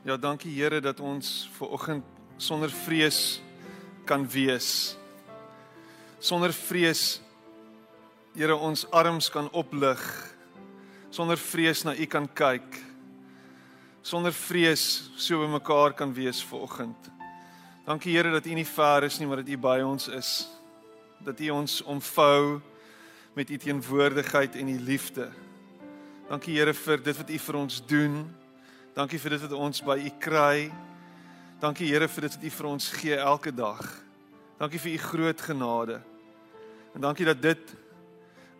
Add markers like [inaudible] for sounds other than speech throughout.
Ja, dankie Here dat ons ver oggend sonder vrees kan wees. Sonder vrees Here ons arms kan oplig. Sonder vrees na U kan kyk. Sonder vrees so by mekaar kan wees ver oggend. Dankie Here dat U nie ver is nie, maar dat U by ons is. Dat U ons omvou met U teenwoordigheid en U liefde. Dankie Here vir dit wat U vir ons doen. Dankie vir dit wat ons by U kry. Dankie Here vir dit wat U vir ons gee elke dag. Dankie vir U groot genade. En dankie dat dit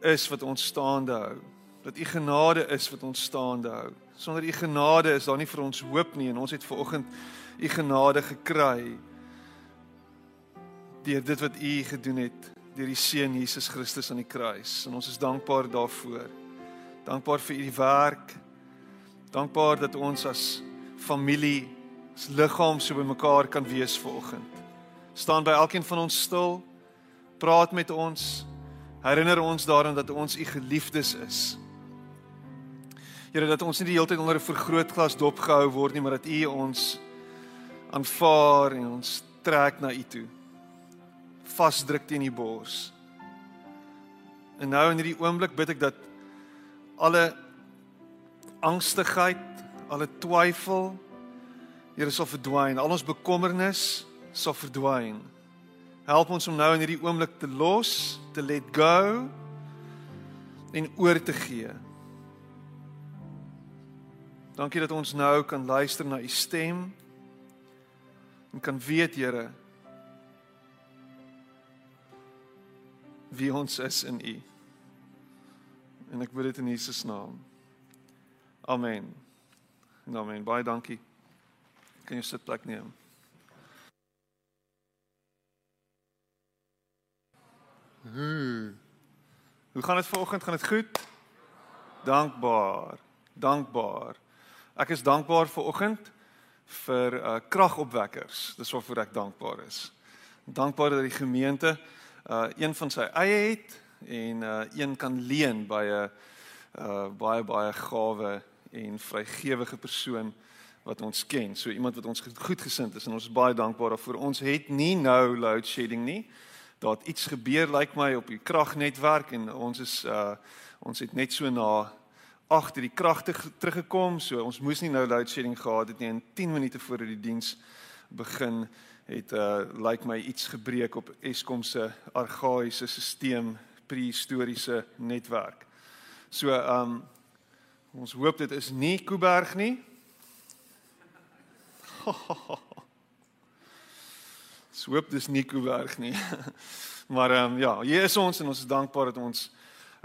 is wat ons staande hou. Dat U genade is wat ons staande hou. Sonder U genade is daar nie vir ons hoop nie en ons het ver oggend U genade gekry deur dit wat U gedoen het deur die seun Jesus Christus aan die kruis en ons is dankbaar daarvoor. Dankbaar vir U werk Dankbaar dat ons as familie, as liggaam so bymekaar kan wees vanoggend. Staan by elkeen van ons stil. Praat met ons. Herinner ons daaraan dat ons u geliefdes is. Here dat ons nie die hele tyd onder 'n vergrootglas dopgehou word nie, maar dat u ons aanvaar en ons trek na u toe. Vasdruk teen die bors. En nou in hierdie oomblik bid ek dat alle angstigheid, alle twyfel, Here sal verdwyn, al ons bekommernis sal verdwyn. Help ons om nou in hierdie oomblik te los, te let go en oor te gee. Dankie dat ons nou kan luister na u stem en kan weet, Here, wie ons is in u. En ek bid dit in Jesus naam. Amen. En amen. Baie dankie. Kan jy sit plek neem? Hmm. Hoe gaan dit vanoggend? Gaan dit goed? Dankbaar. Dankbaar. Ek is dankbaar vanoggend vir uh kragopwekkers. Dis waarvoor ek dankbaar is. Dankbaar dat die gemeente uh een van sy eie het en uh een kan leen by 'n uh baie baie gawe en vrygewige persoon wat ons ken. So iemand wat ons goedgesind is en ons is baie dankbaar daarvoor. Ons het nie nou load shedding nie. Daar het iets gebeur lyk like my op die kragnetwerk en ons is uh ons het net so na agter die kragte teruggekom. So ons moes nie nou load shedding gehad het nie. In 10 minute voor die diens begin het uh lyk like my iets gebreek op Eskom se argaïese stelsel prehistoriese netwerk. So um Ons hoop dit is nie Kuiberg nie. [laughs] Ons hoop dis nie Kuiberg nie. [laughs] Maar ehm um, ja, hier is ons en ons is dankbaar dat ons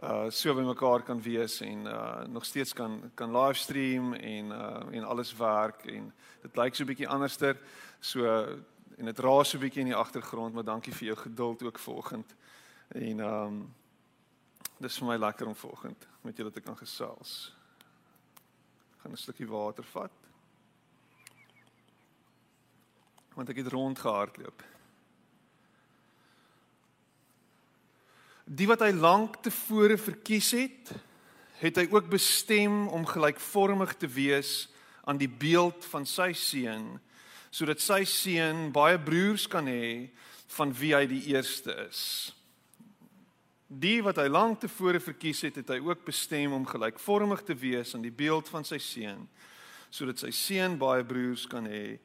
uh so by mekaar kan wees en uh nog steeds kan kan livestream en uh en alles werk en dit lyk so 'n bietjie anderster. So en dit raas so 'n bietjie in die agtergrond, maar dankie vir jou geduld ook vanoggend. En ehm um, dis vir my lekker om vanoggend met julle te kan gesels gaan 'n slukkie water vat. Want ek het rondgehardloop. Die wat hy lank tevore verkies het, het hy ook bestem om gelykvormig te wees aan die beeld van sy seun, sodat sy seun baie broers kan hê van wie hy die eerste is. Die wat hy lank tevore verkies het, het hy ook bestem om gelykvormig te wees aan die beeld van sy seun, sodat sy seun baie broers kan hê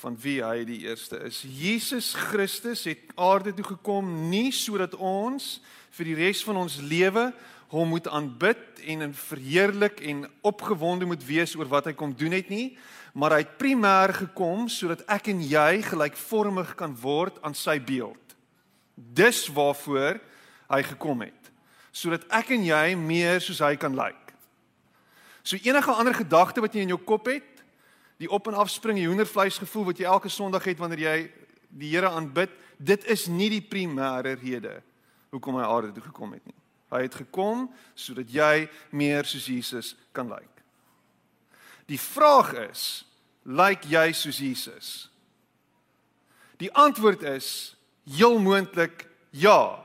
van wie hy die eerste is. Jesus Christus het aarde toe gekom nie sodat ons vir die res van ons lewe hom moet aanbid en in verheerlik en opgewonde moet wees oor wat hy kom doen het nie, maar hy het primêr gekom sodat ek en jy gelykvormig kan word aan sy beeld. Dis waarvoor hy gekom het sodat ek en jy meer soos hy kan lyk. So enige ander gedagte wat jy in jou kop het, die op en af spring die hoendervleis gevoel wat jy elke Sondag het wanneer jy die Here aanbid, dit is nie die primêre rede hoekom hy aarde toe gekom het nie. Hy het gekom sodat jy meer soos Jesus kan lyk. Die vraag is, lyk jy soos Jesus? Die antwoord is heel moontlik ja.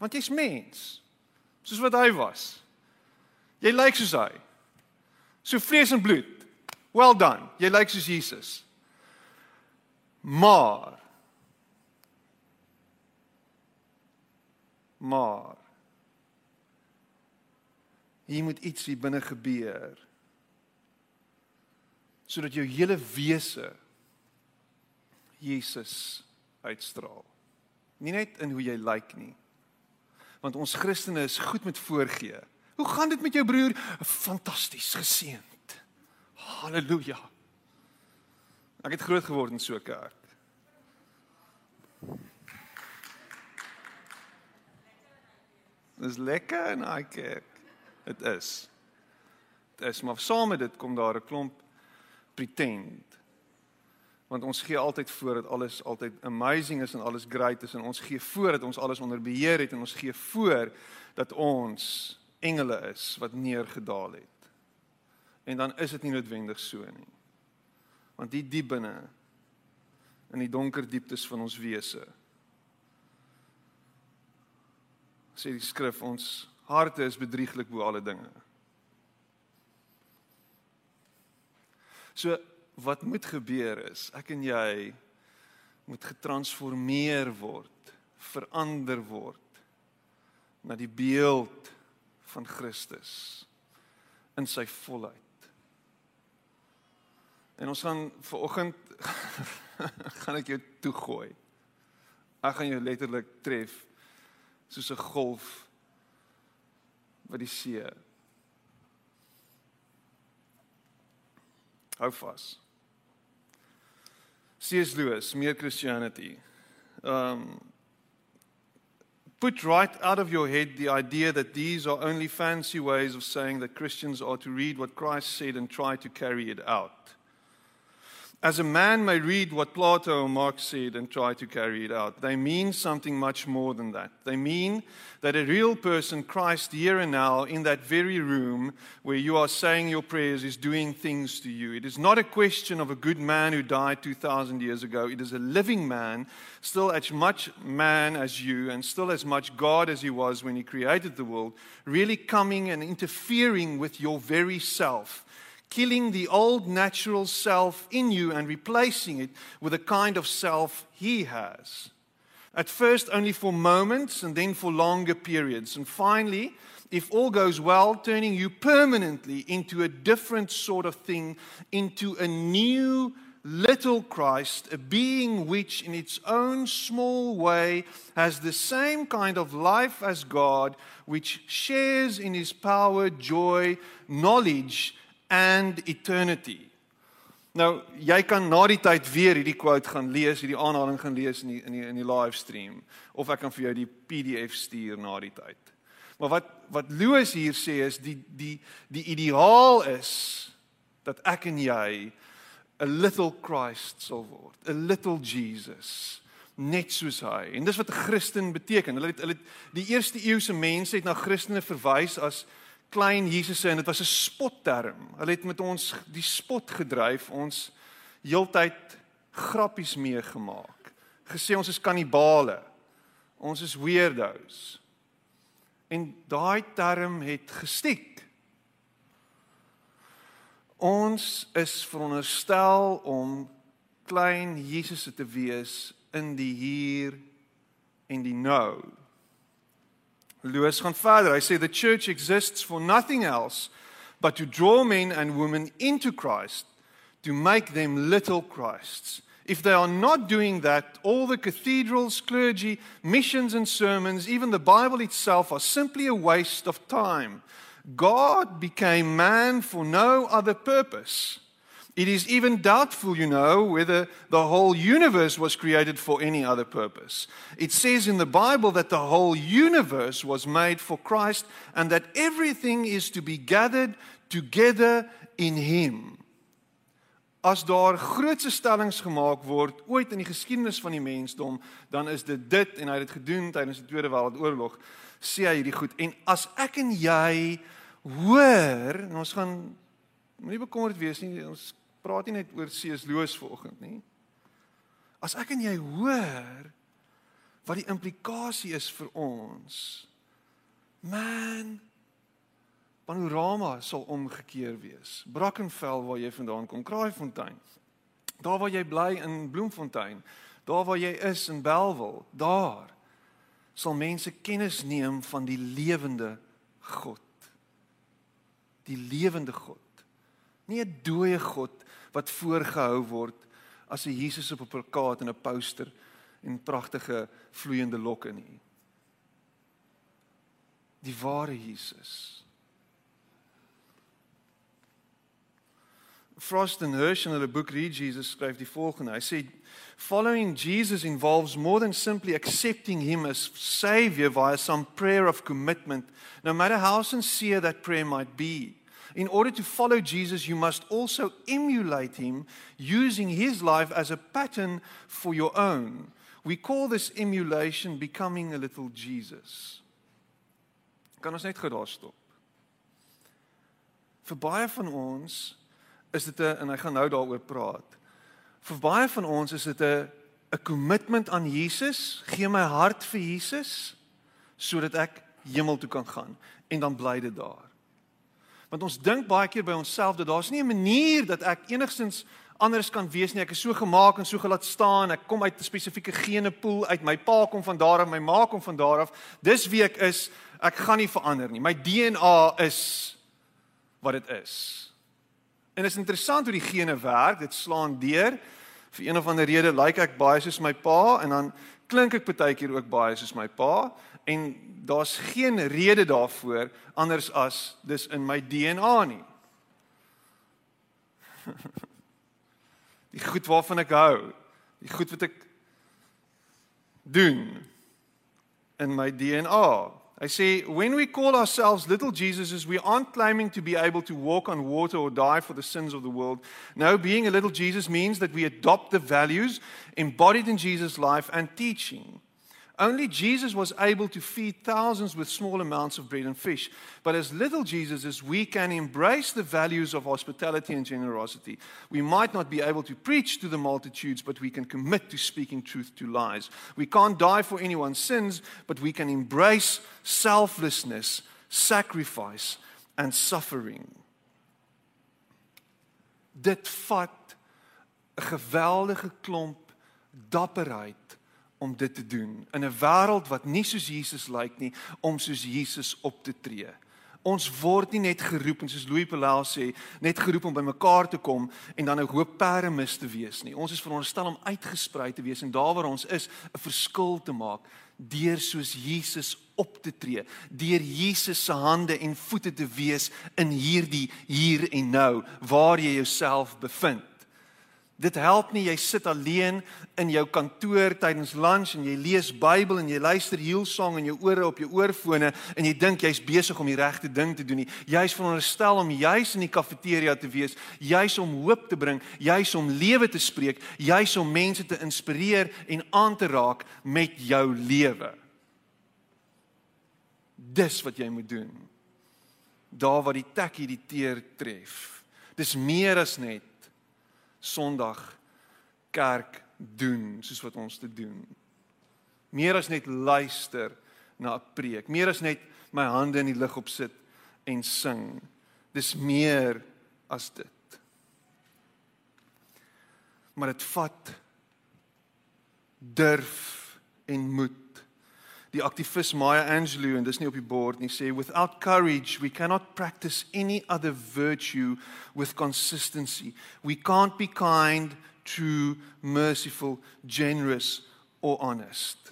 Want jy's mens. Soos wat hy was. Jy lyk soos hy. So vlees en bloed. Well done. Jy lyk soos Jesus. Maar maar hier moet iets hier binne gebeur sodat jou hele wese Jesus uitstraal. Nie net in hoe jy lyk nie. Want ons Christene is goed met voorgee. Hoe gaan dit met jou broer? Fantasties, geseënd. Halleluja. Ek het groot geword in so 'n kerk. Dis lekker in daai kerk. Dit is. Dit is maar saam met dit kom daar 'n klomp pretend. Want ons gee altyd voor dat alles altyd amazing is en alles great is en ons gee voor dat ons alles onder beheer het en ons gee voor dat ons engele is wat neergedaal het. En dan is dit nie noodwendig so nie. Want die diep binne in die donker dieptes van ons wese sê die skrif ons harte is bedrieglik bo alle dinge. So wat moet gebeur is ek en jy moet getransformeer word, verander word na die beeld van Christus in sy volheid. En ons gaan vanoggend [laughs] gaan ek jou toegooi. Ek gaan jou letterlik tref soos 'n golf wat die see hou vas. C.S. Lewis, Mere Christianity. Um put right out of your head the idea that these are only fancy ways of saying that Christians are to read what Christ said and try to carry it out. As a man may read what Plato or Marx said and try to carry it out, they mean something much more than that. They mean that a real person, Christ, here and now, in that very room where you are saying your prayers, is doing things to you. It is not a question of a good man who died 2,000 years ago. It is a living man, still as much man as you, and still as much God as he was when he created the world, really coming and interfering with your very self killing the old natural self in you and replacing it with a kind of self he has. At first, only for moments and then for longer periods. And finally, if all goes well, turning you permanently into a different sort of thing, into a new little Christ, a being which, in its own small way, has the same kind of life as God, which shares in his power, joy, knowledge, and eternity. Nou, jy kan na die tyd weer hierdie quote gaan lees, hierdie aanhaling gaan lees in die in die in die livestream of ek kan vir jou die PDF stuur na die tyd. Maar wat wat Louis hier sê is die die die ideaal is dat ek en jy 'n little Christ sal word, 'n little Jesus net soos hy. En dis wat 'n Christen beteken. Hulle het hulle die eerste eeuse mense het na Christene verwys as klein Jesusse en dit was 'n spotterm. Hulle het met ons die spot gedryf, ons heeltyd grappies mee gemaak. Gesê ons is kannibale. Ons is weirdos. En daai term het gestiek. Ons is veronderstel om klein Jesusse te wees in die hier en die nou. Lewis gaan verder. Hy sê the church exists for nothing else but to draw men and women into Christ to make them little Christs. If they are not doing that, all the cathedrals, clergy, missions and sermons, even the Bible itself are simply a waste of time. God became man for no other purpose It is even doubtful, you know, whether the whole universe was created for any other purpose. It says in the Bible that the whole universe was made for Christ and that everything is to be gathered together in Him. As daar grootse stellings gemaak word ooit in die geskiedenis van die mensdom, dan is dit dit en hy het dit gedoen tydens die Tweede Wêreldoorlog, sê hy hierdie goed. En as ek en jy hoor, en ons gaan moenie bekommerd wees nie, ons praat nie net oor. Lewis vanoggend nie. As ek en jy hoor wat die implikasie is vir ons. Man, Panorama sal omgekeer wees. Brackenfell waar jy vandaan kom, Kraaifontein. Daar waar jy bly in Bloemfontein, daar waar jy is in Belwel, daar sal mense kennis neem van die lewende God. Die lewende God. Nie 'n dooie God wat voorgehou word as 'n Jesus op 'n plakkaat en 'n poster en pragtige vloeiende lokke nie. Die ware Jesus. Frost and Hirsch in hulle boek Read Jesus skryf die volgende. Hy sê following Jesus involves more than simply accepting him as savior via some prayer of commitment, no matter how sincere that prayer might be. In order to follow Jesus, you must also emulate him using his life as a pattern for your own. We call this emulation becoming a little Jesus. Kan ons net gou daar stop? Vir baie van ons is dit 'n en hy gaan nou daaroor praat. Vir baie van ons is dit 'n 'n kommitment aan Jesus, gee my hart vir Jesus sodat ek hemel toe kan gaan en dan bly dit daar. Want ons dink baie keer by onsself dat daar's nie 'n manier dat ek enigstens anders kan wees nie. Ek is so gemaak en so gelaat staan. Ek kom uit 'n spesifieke genepool uit. My pa kom van daar af, my ma kom van daar af. Dis wie ek is. Ek gaan nie verander nie. My DNA is wat dit is. En dit is interessant hoe die gene werk. Dit slaan deur. Vir een of ander rede lyk like ek baie soos my pa en dan klink ek baie keer ook baie soos my pa en daar's geen rede daarvoor anders as dis in my DNA nie. [laughs] Die goed waarvan ek hou, die goed wat ek doen in my DNA. I say, when we call ourselves little Jesuses, we aren't claiming to be able to walk on water or die for the sins of the world. No, being a little Jesus means that we adopt the values embodied in Jesus' life and teaching. Only Jesus was able to feed thousands with small amounts of bread and fish. But as little Jesuses, we can embrace the values of hospitality and generosity. We might not be able to preach to the multitudes, but we can commit to speaking truth to lies. We can't die for anyone's sins, but we can embrace selflessness, sacrifice, and suffering. Dit vat 'n geweldige klomp dapperheid om dit te doen in 'n wêreld wat nie soos Jesus lyk nie om soos Jesus op te tree. Ons word nie net geroep en soos Louis Pelel sê, net geroep om bymekaar te kom en dan 'n hoop peremis te wees nie. Ons is veronderstel om uitgesprei te wees en daar waar ons is, 'n verskil te maak deur soos Jesus op te tree, deur Jesus se hande en voete te wees in hierdie hier en nou waar jy jouself bevind. Dit help nie jy sit alleen in jou kantoor tydens lunch en jy lees Bybel en jy luister Hillsong in jou ore op jou oorfone en jy dink jy's besig om die regte ding te doen nie. Jy's veronderstel om juis in die kafeteria te wees, juis om hoop te bring, juis om lewe te spreek, juis om mense te inspireer en aan te raak met jou lewe. Dis wat jy moet doen. Daar waar die tekkie die teer tref. Dis meer as net Sondag kerk doen soos wat ons te doen. Meer as net luister na 'n preek, meer as net my hande in die lug opsit en sing. Dis meer as dit. Maar dit vat durf en moed die aktivis Maya Angelou en dis nie op die bord nie sê without courage we cannot practice any other virtue with consistency. We can't be kind true merciful generous or honest.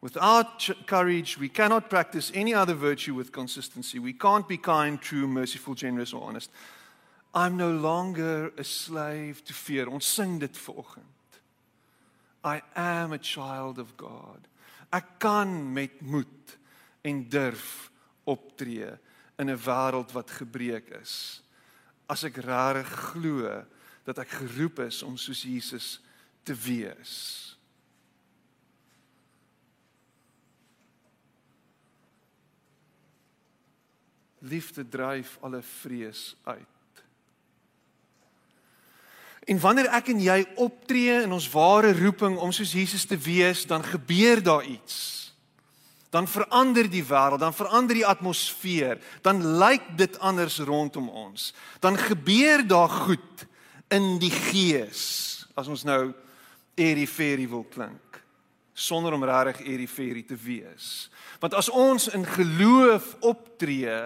Without courage we cannot practice any other virtue with consistency. We can't be kind true merciful generous or honest. I'm no longer a slave to fear. Ons sing dit vanoggend. I am a child of god Ek kan met moed en durf optree in 'n wêreld wat gebreek is. As ek regtig glo dat ek geroep is om soos Jesus te wees. Liefde dryf alle vrees uit. En wanneer ek en jy optree in ons ware roeping om soos Jesus te wees, dan gebeur daar iets. dan verander die wêreld, dan verander die atmosfeer, dan lyk dit anders rondom ons. Dan gebeur daar goed in die gees. As ons nou eriferie wil klink sonder om regtig eriferie te wees. Want as ons in geloof optree,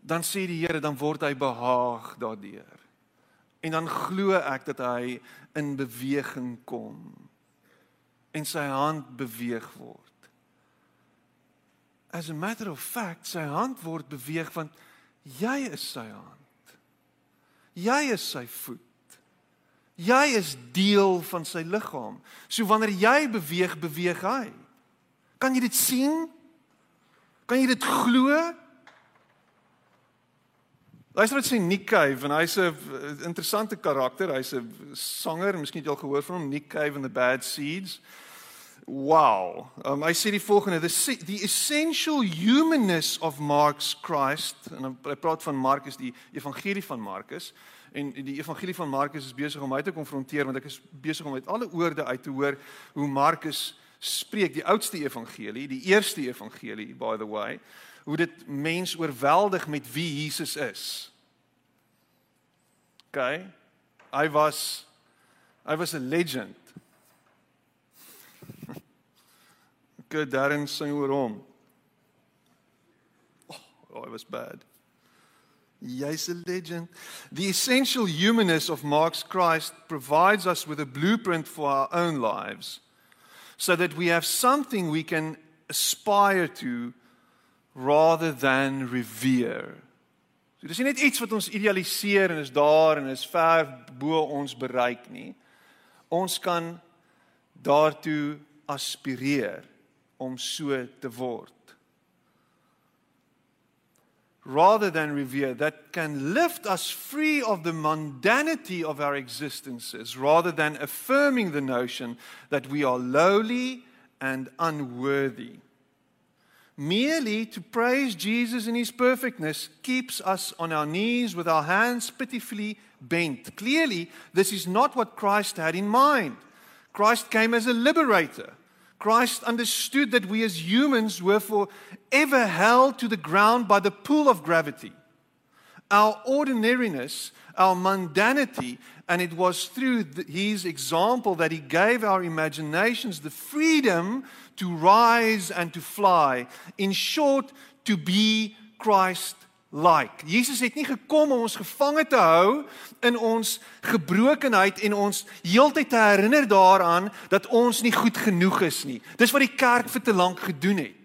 dan sê die Here dan word hy behaag daardeur. En dan glo ek dat hy in beweging kom en sy hand beweeg word. As a matter of fact, sy hand word beweeg want jy is sy hand. Jy is sy voet. Jy is deel van sy liggaam. So wanneer jy beweeg, beweeg hy. Kan jy dit sien? Kan jy dit glo? Luister wat sê Nick Cave en hy's 'n interessante karakter. Hy's 'n sanger, miskien het jy al gehoor van hom, Nick Cave and the Bad Seeds. Wow. Um I see die volgende, the the essential humanness of Mark's Christ en hy praat van Markus die evangelie van Markus en die evangelie van Markus is besig om my te konfronteer want ek is besig om uit alle oorde uit te hoor hoe Markus spreek die oudste evangelie, die eerste evangelie by the way hoe dit mens oorweldig met wie Jesus is. OK. Hy was hy was 'n legend. Good Darren sing oor hom. Oh, oh, it was bad. Jy's 'n legend. The essential humanness of Mark's Christ provides us with a blueprint for our own lives so that we have something we can aspire to rather than revere. So dis nie net iets wat ons idealiseer en is daar en is ver bo ons bereik nie. Ons kan daartoe aspireer om so te word. Rather than revere that can lift us free of the mundanity of our existences rather than affirming the notion that we are lowly and unworthy. Merely to praise Jesus in his perfectness keeps us on our knees with our hands pitifully bent. Clearly, this is not what Christ had in mind. Christ came as a liberator. Christ understood that we as humans were forever held to the ground by the pull of gravity. Our ordinariness, our mundanity, and it was through the, his example that he gave our imaginations the freedom to rise and to fly. In short, to be Christ like. Jesus het nie gekom om ons gevange te hou in ons gebrokenheid en ons heeltyd te herinner daaraan dat ons nie goed genoeg is nie. Dis wat die kerk vir te lank gedoen het.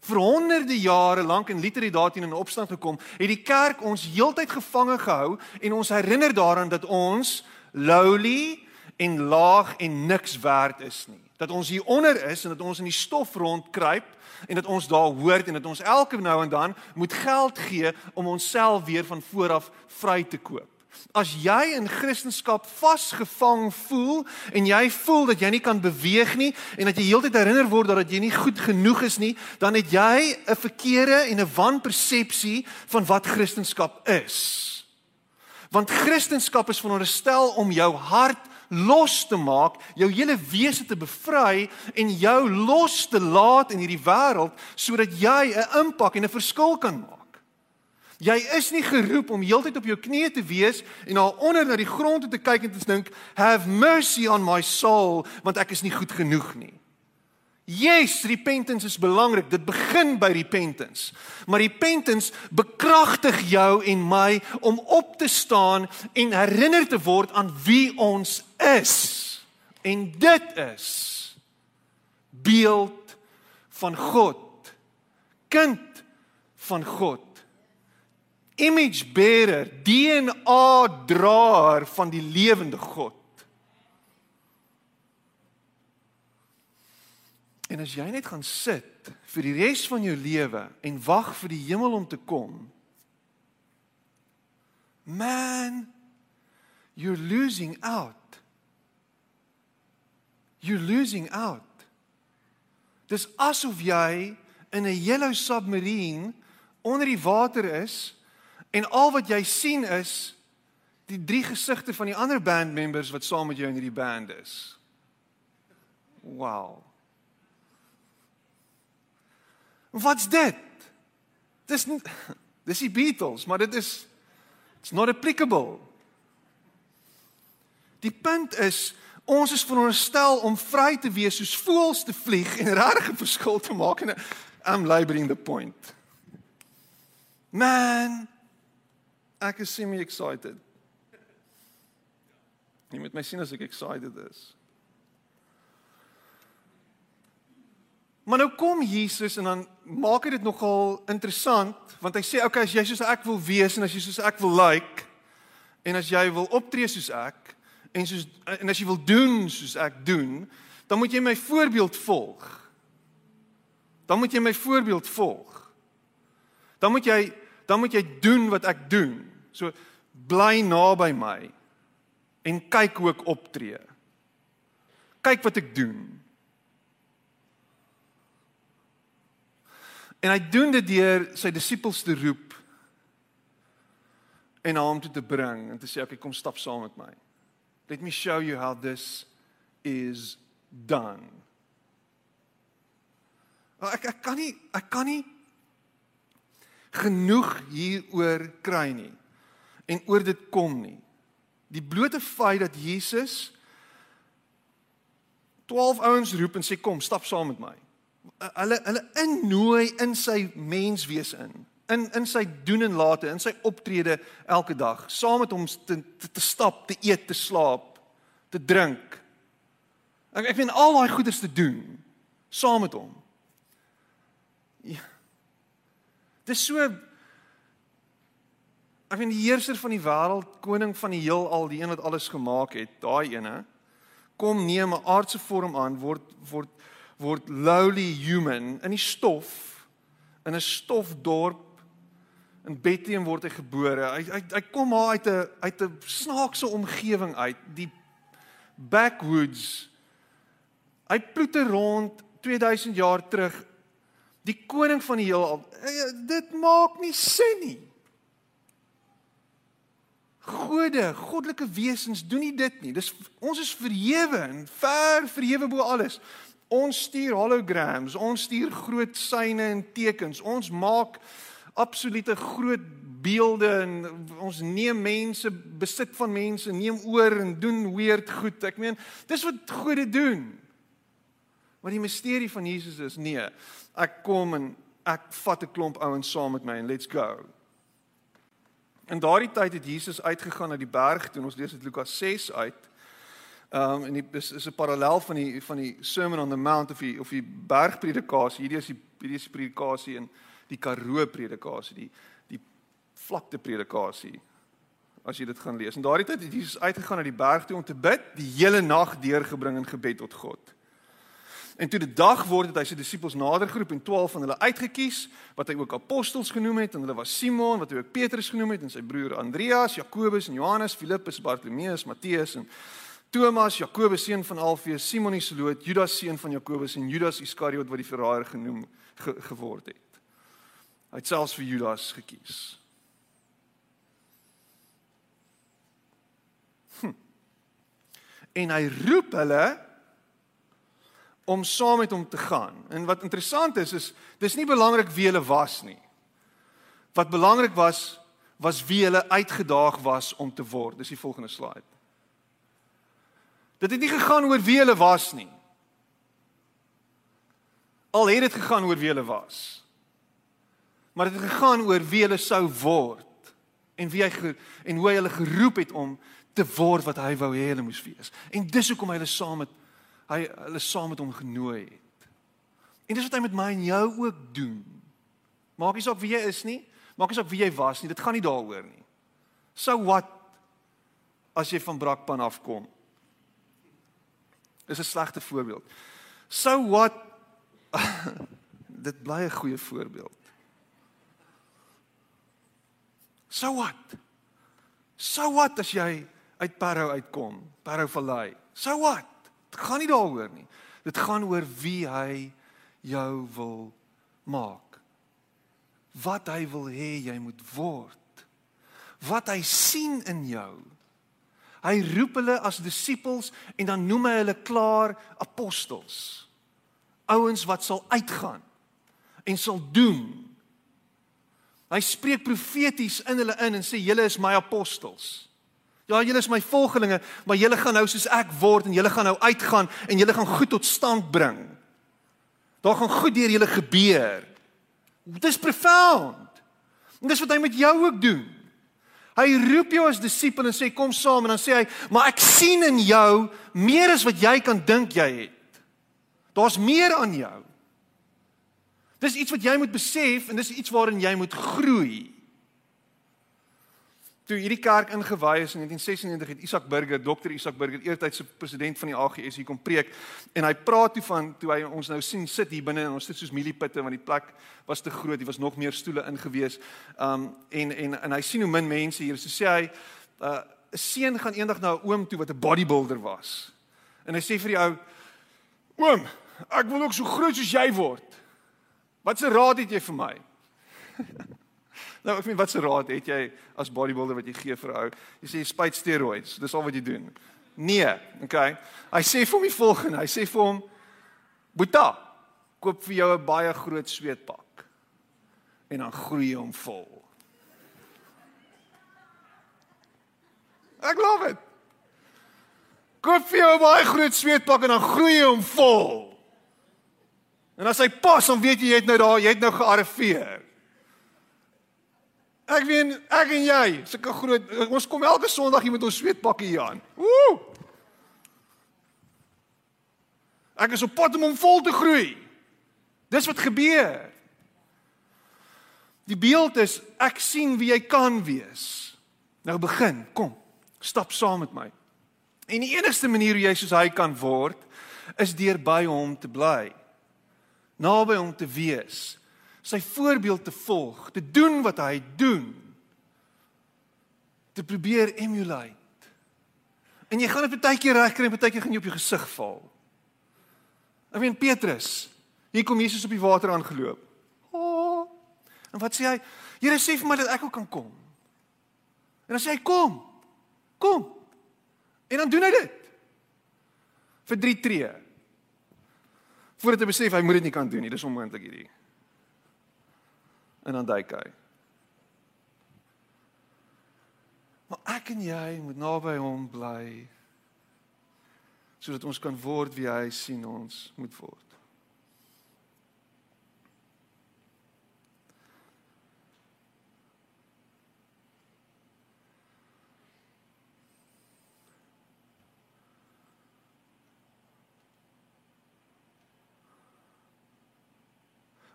Vir honderde jare lank en literally daarteen in opstand gekom, het die kerk ons heeltyd gevange gehou en ons herinner daaraan dat ons lowly en laag en niks werd is nie. Dat ons hier onder is en dat ons in die stof rondkruip en dat ons daar hoort en dat ons elke nou en dan moet geld gee om onsself weer van vooraf vry te koop. As jy in Christendom vasgevang voel en jy voel dat jy nie kan beweeg nie en dat jy heeltyd herinner word dat jy nie goed genoeg is nie, dan het jy 'n verkeerde en 'n wanpersepsie van wat Christendom is. Want Christendom is veronderstel om jou hart los te maak, jou hele wese te bevry en jou los te laat in hierdie wêreld sodat jy 'n impak en 'n verskil kan maak. Jy is nie geroep om heeltyd op jou knieë te wees en na onder na die grond te kyk en te dink, "Have mercy on my soul," want ek is nie goed genoeg nie. Yes, repentance is belangrik. Dit begin by repentance. Maar repentance bekragtig jou en my om op te staan en herinner te word aan wie ons is. En dit is beeld van God. Kind van God. Image bearer, DNA draer van die lewende God. En as jy net gaan sit vir die res van jou lewe en wag vir die hemel om te kom, man, you're losing out. You're losing out. Dis asof jy in 'n yellow submarine onder die water is en al wat jy sien is die drie gesigte van die ander bandmembers wat saam met jou in hierdie band is. Wow. Wat's dit? Dis [laughs] dis die Beatles, maar dit is it's not applicable. Die punt is ons is veronderstel om vry te wees soos voëls te vlieg en regtig 'n verskil te maak en I'm laboring the point. Man, ek is semi excited. Jy moet my sien as ek excited is. Maar nou kom Jesus en dan maak hy dit nogal interessant want hy sê okay as jy soos ek wil wees en as jy soos ek wil lyk like, en as jy wil optree soos ek en soos en as jy wil doen soos ek doen dan moet jy my voorbeeld volg. Dan moet jy my voorbeeld volg. Dan moet jy dan moet jy doen wat ek doen. So bly naby my en kyk hoe ek optree. Kyk wat ek doen. En hy doen dit deur sy disippels te roep en na hom toe te bring en te sê okay kom stap saam met my. Let me show you how this is done. Ek ek kan nie ek kan nie genoeg hieroor kry nie en oor dit kom nie. Die blote feit dat Jesus 12 ouens roep en sê kom, stap saam met my. Hulle hulle innooi in sy menswees in, in in sy doen en late, in sy optrede elke dag, saam met hom te, te te stap, te eet, te slaap, te drink. Ek ek weet al daai goeders te doen saam met hom. Ja. Dis so Ek weet die heerser van die wêreld, koning van die heelal, die een wat alles gemaak het, daai ene, kom neem 'n aardse vorm aan, word word word lowly human in die stof in 'n stofdorp in Bethlehem word hy gebore. Hy hy hy kom maar uit 'n uit 'n snaakse omgewing uit, die backwoods. Hy ploeter rond 2000 jaar terug. Die koning van die heelal. Dit maak nie sin nie. Gode, goddelike wesens doen nie dit nie. Dis ons is verhewe en ver verhewe bo alles. Ons stuur holograms, ons stuur groot syne en tekens. Ons maak absolute groot beelde en ons neem mense, besit van mense, neem oor en doen weird goed. Ek meen, dis wat gode doen. Maar die misterie van Jesus is nee, ek kom en ek vat 'n klomp ouens saam met my en let's go. In daardie tyd het Jesus uitgegaan na die berg toe. Ons lees dit Lukas 6 uit. Ehm um, en dit is is 'n parallel van die van die Sermon on the Mount of die of die bergpredikasie. Hierdie is die hierdie is predikasie in die Karoo predikasie, die die vlakte predikasie. As jy dit gaan lees. In daardie tyd het Jesus uitgegaan na die berg toe om te bid, die hele nag deurgebring in gebed tot God. En toe die dag word het hy sy disippels nader geroep en 12 van hulle uitget kies wat hy ook apostels genoem het en hulle was Simon wat hy ook Petrus genoem het en sy broer Andreas, Jakobus en Johannes, Filippus, Bartolomeus, Matteus en Thomas, Jakobus seun van Alfeus, Simon die Zeloot, Judas seun van Jakobus en Judas Iskariot wat die verraaier genoem ge, geword het. Hy het selfs vir Judas gekies. Hm. En hy roep hulle om saam met hom te gaan. En wat interessant is is dis nie belangrik wie hulle was nie. Wat belangrik was was wie hulle uitgedaag was om te word. Dis die volgende slide. Dit het nie gegaan oor wie hulle was nie. Al het dit gegaan oor wie hulle was. Maar dit het gegaan oor wie hulle sou word en wie hy en hoe hy hulle geroep het om te word wat hy wou hê hulle moes wees. En dis hoekom hy hulle saam met hy hulle saam met hom genooi het. En dis wat hy met my en jou ook doen. Maak nie saak wie jy is nie, maak nie saak wie jy was nie, dit gaan nie daaroor nie. So wat as jy van Brakpan afkom? Dis 'n slegte voorbeeld. So wat [laughs] dit bly 'n goeie voorbeeld. So wat? So wat as jy uit Parow uitkom, Parow Vallei? So wat? Dit gaan nie daaroor nie. Dit gaan oor wie hy jou wil maak. Wat hy wil hê jy moet word. Wat hy sien in jou. Hy roep hulle as disippels en dan noem hy hulle klaar apostels. Ouens wat sal uitgaan. en sal doen. Hy spreek profeties in hulle in en sê julle is my apostels. Ja, julle is my volgelinge, maar julle gaan nou soos ek word en julle gaan nou uitgaan en julle gaan goed tot stand bring. Daar gaan goed deur julle gebeur. Dis profound. En dis wat hy met jou ook doen. Hy roep jou as disipel en sê kom saam en dan sê hy, "Maar ek sien in jou meer as wat jy kan dink jy het. Daar's meer aan jou." Dis iets wat jy moet besef en dis iets waarin jy moet groei toe hierdie kerk ingewy is in 1996 het Isak Burger, Dr. Isak Burger, eertydse president van die AGS hier kom preek en hy praat toe van toe hy ons nou sien sit hier binne en ons sit soos mieliepitte want die plek was te groot, hier was nog meer stoele ingewees. Um en en en hy sien hoe min mense hier is. So sê hy 'n uh, seun gaan eendag na 'n oom toe wat 'n bodybuilder was. En hy sê vir die ou: "Oom, ek wil ook so groot soos jy word. Wat se raad het jy vir my?" Nou ek weet wat se raad het jy as bodybuilder wat jy gee vir 'n ou? Jy sê spuit steroids. Dis al wat jy doen. Nee, okay. Hy sê vir hom die volgende. Hy sê vir hom: "Boeta, koop vir jou 'n baie groot sweetpak en dan groei jy hom vol." Ek glo dit. Koop vir jou 'n baie groot sweetpak en dan groei jy hom vol. En as hy pas, dan weet jy jy het nou daar, jy het nou gearriveer. Ek weet ek en jy, sulke groot ons kom elke Sondag hier met ons sweetpakkie hier aan. Woe! Ek is op pad om hom vol te groei. Dis wat gebeur. Die beeld is ek sien wie jy kan wees. Nou begin, kom. Stap saam met my. En die enigste manier hoe jy soos hy kan word is deur by hom te bly. Naby hom te wees sy voorbeeld te volg, te doen wat hy doen. Te probeer emulate. En jy gaan dit baie keer regkry en baie keer gaan jy op jou gesig val. Ek meen Petrus, hier kom Jesus op die water aangeloop. Oh. En wat sê hy? Here sê vir my dat ek ook kan kom. En dan sê hy kom. Kom. En dan doen hy dit. Vir 3 tree. Voordat hy besef hy moet dit nie kan doen nie, dis onmoontlik hierdie en dan duik hy. Maar ek en jy moet naby hom bly sodat ons kan word wie hy sien ons moet word.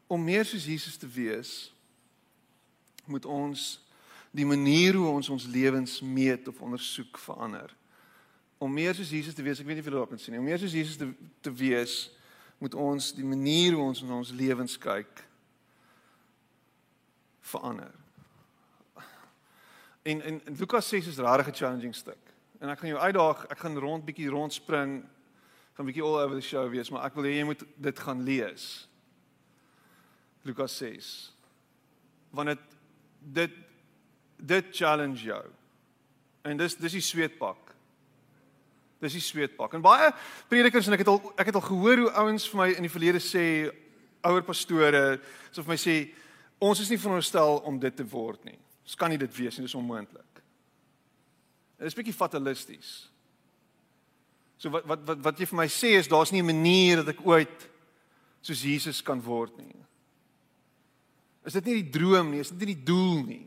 Om meer soos Jesus te wees, moet ons die manier hoe ons ons lewens meet of ondersoek verander. Om meer soos Jesus te wees, ek weet nie of julle dit kan sien nie. Om meer soos Jesus te te wees, moet ons die manier hoe ons in ons lewens kyk verander. En en, en Lukas 6 is regtig 'n challenging stuk. En ek gaan jou uitdaag, ek gaan rond bietjie rondspring, gaan bietjie all over the show wees, maar ek wil hê jy moet dit gaan lees. Lukas 6. Want dit dit dit challenge jou. En dis dis die sweetpak. Dis die sweetpak. En baie predikers en ek het al ek het al gehoor hoe ouens vir my in die verlede sê ouer pastore so vir my sê ons is nie veronderstel om dit te word nie. Ons kan nie dit wees nie, dis onmoontlik. Dit is bietjie fatalisties. So wat wat wat wat jy vir my sê is daar's nie 'n manier dat ek ooit soos Jesus kan word nie. Is dit nie die droom nie, is dit nie die doel nie.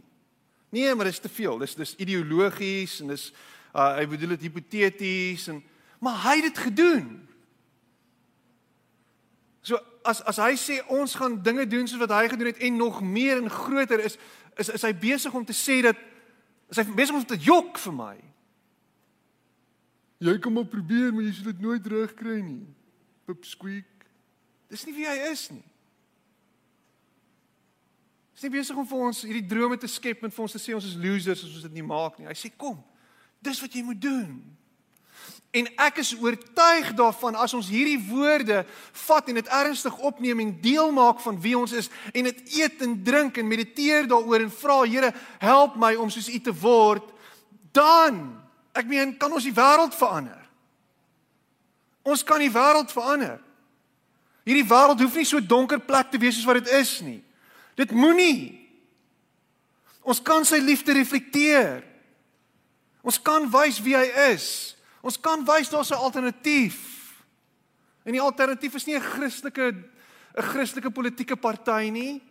Nee, maar dit is te veel. Dis dis ideologies en dis uh hy bedoel dit hipoteties en maar hy het dit gedoen. So as as hy sê ons gaan dinge doen soos wat hy gedoen het en nog meer en groter is is is hy besig om te sê dat is hy besig om te jok vir my. Jy kan maar probeer, maar jy sal dit nooit regkry nie. Pip squeak. Dis nie wie hy is nie. Hy's nie besig om vir ons hierdie drome te skep en vir ons te sê ons is losers as ons dit nie maak nie. Hy sê kom. Dis wat jy moet doen. En ek is oortuig daarvan as ons hierdie woorde vat en dit ernstig opneem en deel maak van wie ons is en dit eet en drink en mediteer daaroor en vra Here, help my om soos U te word, dan ek meen kan ons die wêreld verander. Ons kan die wêreld verander. Hierdie wêreld hoef nie so donker plek te wees soos wat dit is nie. Dit moenie. Ons kan sy liefde reflekteer. Ons kan wys wie hy is. Ons kan wys daar's 'n alternatief. En die alternatief is nie 'n Christelike 'n Christelike politieke party nie.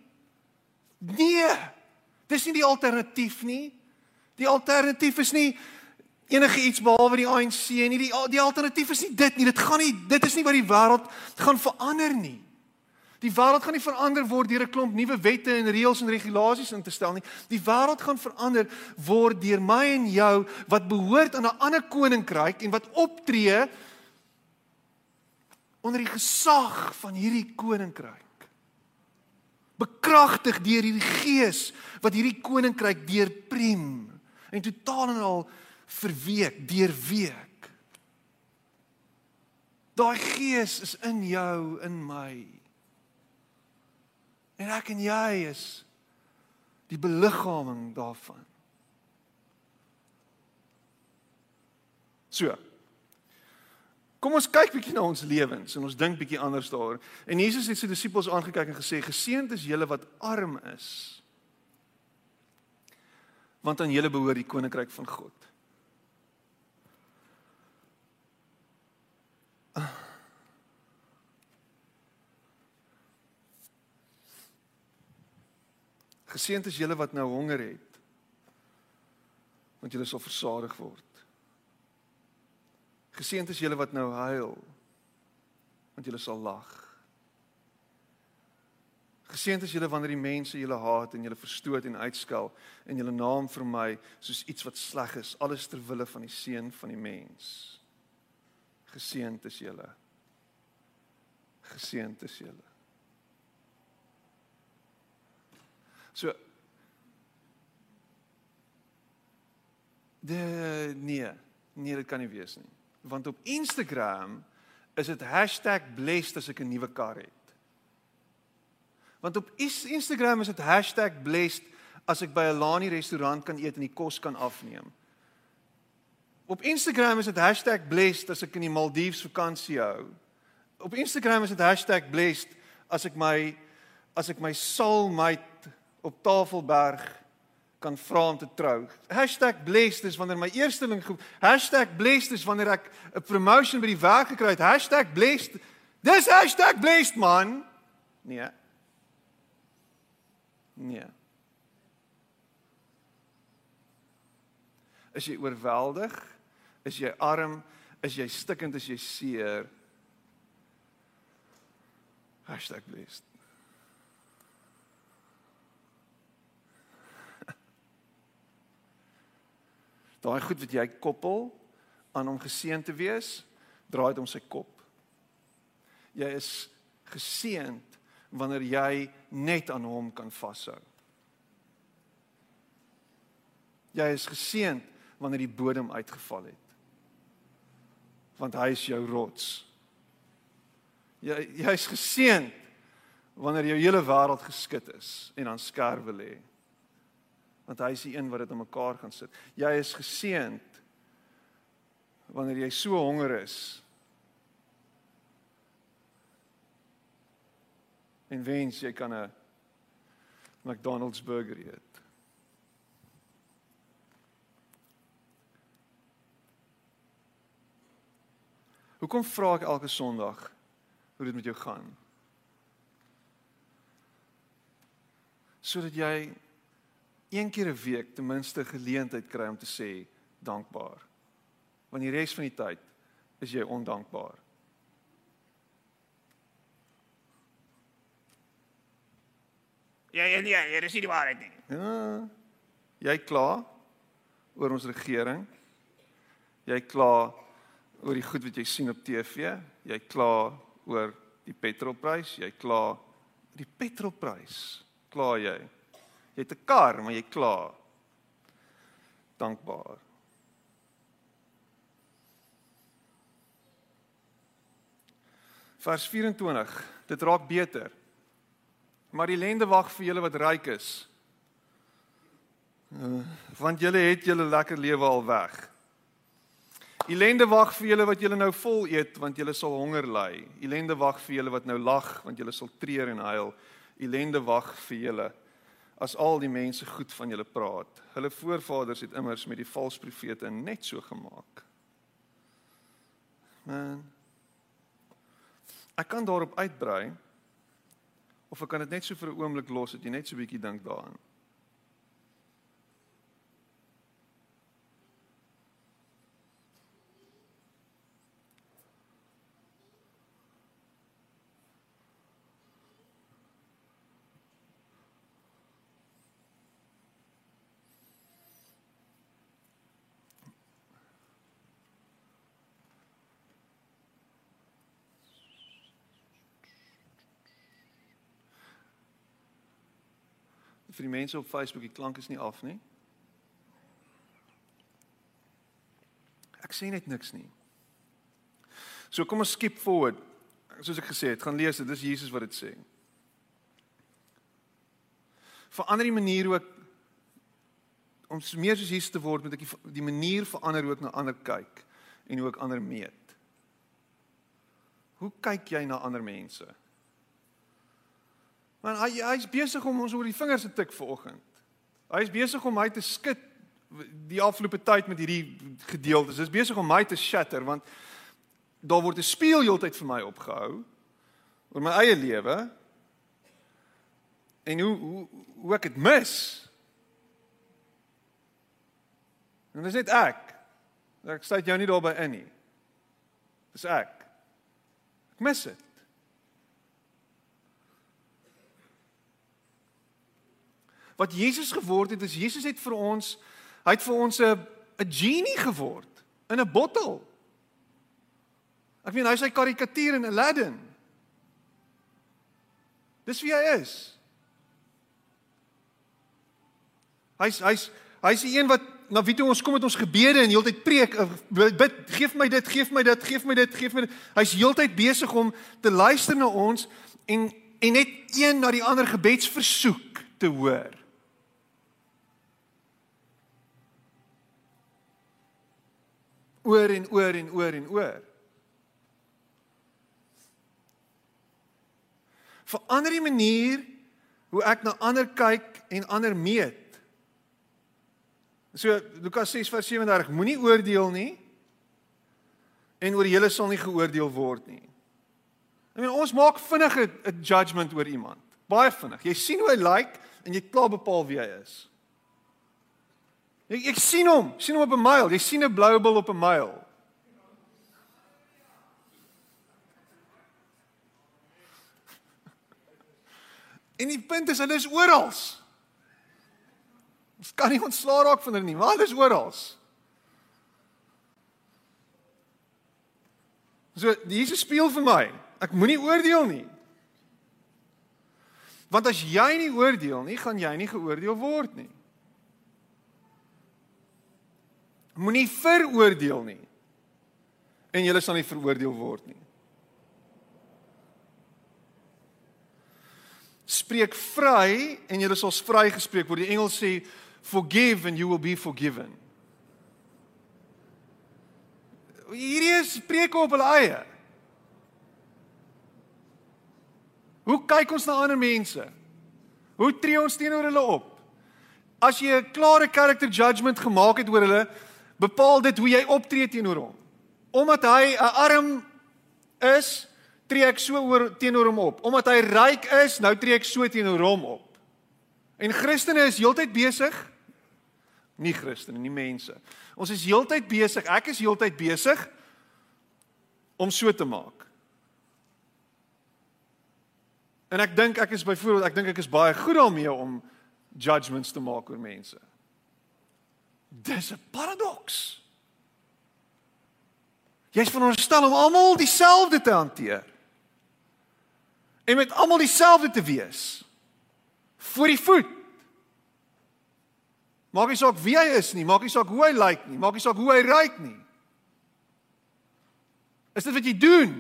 Nee. Dis nie die alternatief nie. Die alternatief is nie enige iets behalwe die ANC nie. Die die alternatief is nie dit nie. Dit gaan nie dit is nie wat die wêreld gaan verander nie. Die wêreld gaan nie verander word deur 'n klomp nuwe wette en reëls en regulasies in te stel nie. Die wêreld gaan verander word deur my en jou wat behoort aan 'n ander koninkryk en wat optree onder die gesag van hierdie koninkryk. Bekragtig deur hierdie gees wat hierdie koninkryk deurpriem en totaal en al verweek, deurweek. Daai gees is in jou, in my. En ek en jy is die beliggaaming daarvan. So. Kom ons kyk bietjie na ons lewens en ons dink bietjie anders daaroor. En Jesus het sy disippels aangekyk en gesê: "Geseënd is julle wat arm is, want aan julle behoort die koninkryk van God." Geseënd is julle wat nou honger het, want julle sal versadig word. Geseënd is julle wat nou huil, want julle sal lag. Geseënd is julle wanneer die mense julle haat en julle verstoot en uitskel en julle naam vir my soos iets wat sleg is, alles ter wille van die seun van die mens. Geseënd is julle. Geseënd is julle. So De nee, nee, dit kan nie wees nie. Want op Instagram is dit #blessed as ek 'n nuwe kar het. Want op Instagram is dit #blessed as ek by 'n Lani restaurant kan eet en die kos kan afneem. Op Instagram is dit #blessed as ek in die Maldives vakansie hou. Op Instagram is dit #blessed as ek my as ek my soulmate op Tafelberg kan vra om te trou. #blessed is wanneer my eersteling #blessed is wanneer ek 'n promotion by die werk gekry het. #blessed. Dis #blessed man. Nee. Nee. Is jy oorweldig? Is jy arm? Is jy stikkend? Is jy seer? #blessed. Daai goed wat jy koppel aan om geseën te wees, draai dit om sy kop. Jy is geseënd wanneer jy net aan hom kan vashou. Jy is geseënd wanneer die bodem uitgeval het. Want hy is jou rots. Jy jy's geseënd wanneer jou hele wêreld geskit is en aan skerwe lê want hy is die een wat dit in mekaar gaan sit. Jy is geseënd wanneer jy so honger is. En wens jy kan 'n McDonald's burger eet. Hoekom vra ek elke Sondag hoe dit met jou gaan? Sodat jy een keer 'n week ten minste geleentheid kry om te sê dankbaar. Want die res van die tyd is jy ondankbaar. Ja, ja, ja, ja, dis nie die waarheid nie. Ja. Jy kla oor ons regering. Jy kla oor die goed wat jy sien op TV. Jy kla oor die petrolprys. Jy kla die petrolprys. Kla jy? Jy het 'n kar, maar jy kla. Dankbaar. Vers 24. Dit raak beter. Maar die lende wag vir julle wat ryk is. Uh, want julle het julle lekker lewe al weg. Elende wag vir julle wat julle nou vol eet want julle sal honger ly. Elende wag vir julle wat nou lag want julle sal treur en huil. Elende wag vir julle as al die mense goed van julle praat. Hulle voorvaders het immers met die valse profete net so gemaak. Man. Ek kan daarop uitbrei of ek kan dit net so vir 'n oomblik los dat jy net so 'n bietjie dink daaraan. Vir die mense op Facebook, die klank is nie af nie. Ek sê net niks nie. So kom ons skip forward. Soos ek gesê het, gaan lees dit. Dis Jesus wat dit sê. Verander die manier hoe ek om meer soos Jesus te word, moet ek die, die manier verander hoe ek na ander kyk en hoe ek ander meet. Hoe kyk jy na ander mense? Want hy hy's besig om ons oor die vingers te tik vanoggend. Hy's besig om my te skud die afgelope tyd met hierdie gedeeltes. Hy's besig om my te shatter want daar word 'n spieël heeltyd vir my opgehou oor my eie lewe. En hoe hoe hoe ek dit mis. En dis net ek. Ek sê jou nie daarby in nie. Dis ek. Ek mis dit. Wat Jesus geword het is Jesus het vir ons hy het vir ons 'n 'n genie geword in 'n bottel. Ek meen hy's hy karikatuur in Aladdin. Dis wie hy is. Hy's hy's hy's die een wat na wie toe ons kom met ons gebede en heeltyd preek, eh, bid, geef my dit, geef my dit, geef my dit, geef my dit. Hy's heeltyd besig om te luister na ons en en net een na die ander gebedsversoek te hoor. Oor en oor en oor en oor. Verander die manier hoe ek na ander kyk en ander meet. So Lukas 6:37 moenie oordeel nie en oor julle sal nie geoordeel word nie. Ek meen ons maak vinnig 'n judgement oor iemand. Baie vinnig. Jy sien hoe hy lyk like, en jy klaar bepaal wie hy is. Ek ek sien hom, sien hom op 'n myl. Jy sien 'n blou bil op 'n myl. [laughs] En die punt is hulle is oral. Ons kan nie ontslaa raak van hulle nie, maar hulle is oral. So Jesus speel vir my. Ek moenie oordeel nie. Want as jy nie oordeel nie, gaan jy nie geoordeel word nie. Moenie veroordeel nie. En jy sal nie veroordeel word nie. Spreek vry en jy sal vry gespreek word. Die Engels sê forgive and you will be forgiven. Hierdie is spreuke op hulle eie. Hoe kyk ons na ander mense? Hoe tree ons teenoor hulle op? As jy 'n klare character judgement gemaak het oor hulle, bepaal dit hoe jy optree teenoor hom. Omdat hy 'n arm is, tree ek so oor teenoor hom op. Omdat hy ryk is, nou tree ek so teenoor hom op. En Christene is heeltyd besig nie Christene, nie mense. Ons is heeltyd besig, ek is heeltyd besig om so te maak. En ek dink ek is byvoorbeeld, ek dink ek is baie goed daarmee om judgments te maak oor mense. Dis 'n paradoks. Jy's veronderstel om almal dieselfde te hanteer. En met almal dieselfde te wees. Voor die voet. Maak nie saak wie hy is nie, maak nie saak hoe hy lyk nie, maak nie saak hoe hy ryk nie. Is dit wat jy doen?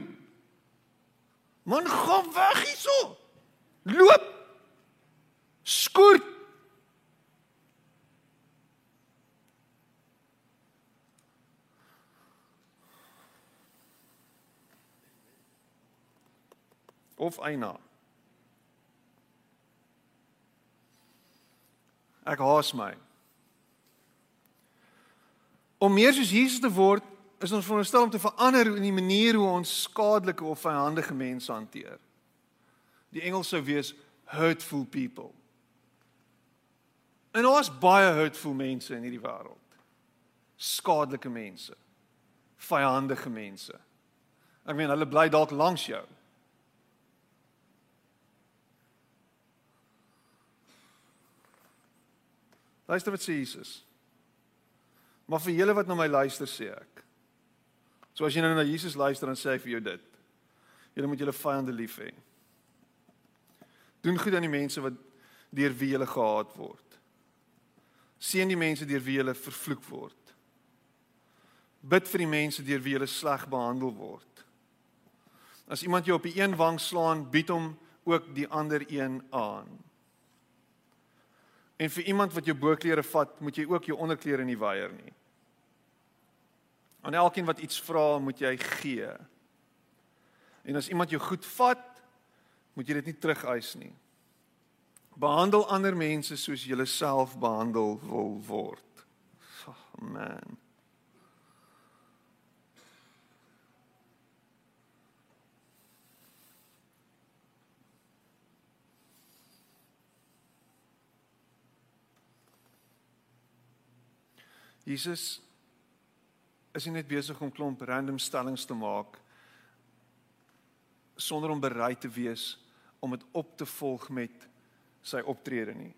Man, gaan weg hierso. Loop. Skoort. Of eina. Ek haas my. Om meer soos Jesus te word, is ons veronderstel om te verander in die manier hoe ons skadelike of vyandige mense hanteer. Die Engels sou wees hurtful people. En ons baie hurtful mense in hierdie wêreld. Skadelike mense. Vyandige mense. Ek meen hulle bly dalk langs jou. Luister wat sê Jesus. Maar vir julle wat na my luister sê ek. So as jy nou na Jesus luister dan sê hy vir jou dit. Julle moet julle vyande lief hê. Doen goed aan die mense wat deur wie jy gehaat word. Seën die mense deur wie jy vervloek word. Bid vir die mense deur wie jy sleg behandel word. As iemand jou op die een wang slaan, bied hom ook die ander een aan. En vir iemand wat jou boklere vat, moet jy ook jou onderklere nie weier nie. Aan elkeen wat iets vra, moet jy gee. En as iemand jou goed vat, moet jy dit nie terugeis nie. Behandel ander mense soos jy jouself behandel wil word. Oh, man. Jesus is nie net besig om klomp random stellings te maak sonder om bereid te wees om dit op te volg met sy optrede nie.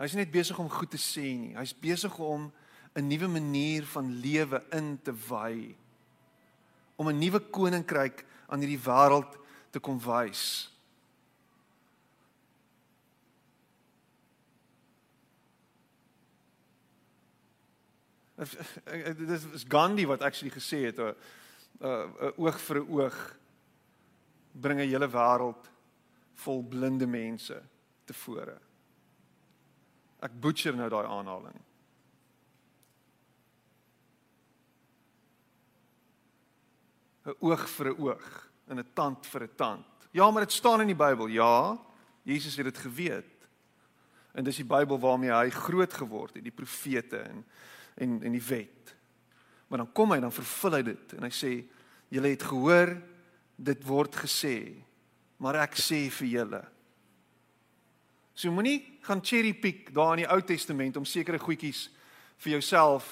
Hy's net besig om goed te sê nie. Hy's besig om 'n nuwe manier van lewe in te wy. Om 'n nuwe koninkryk aan hierdie wêreld te kom wys. Dit is Gandhi wat actually gesê het 'n 'n oog vir 'n oog bring 'n hele wêreld vol blinde mense tevore. Ek butcher nou daai aanhaling. oog vir 'n oog en 'n tand vir 'n tand. Ja, maar dit staan in die Bybel. Ja, Jesus het dit geweet. En dis die Bybel waarmee hy groot geword het, die profete en en en die wet. Maar dan kom hy dan vervul hy dit en hy sê julle het gehoor dit word gesê maar ek sê vir julle. So moenie gaan cherry pick daar in die Ou Testament om sekere goedjies vir jouself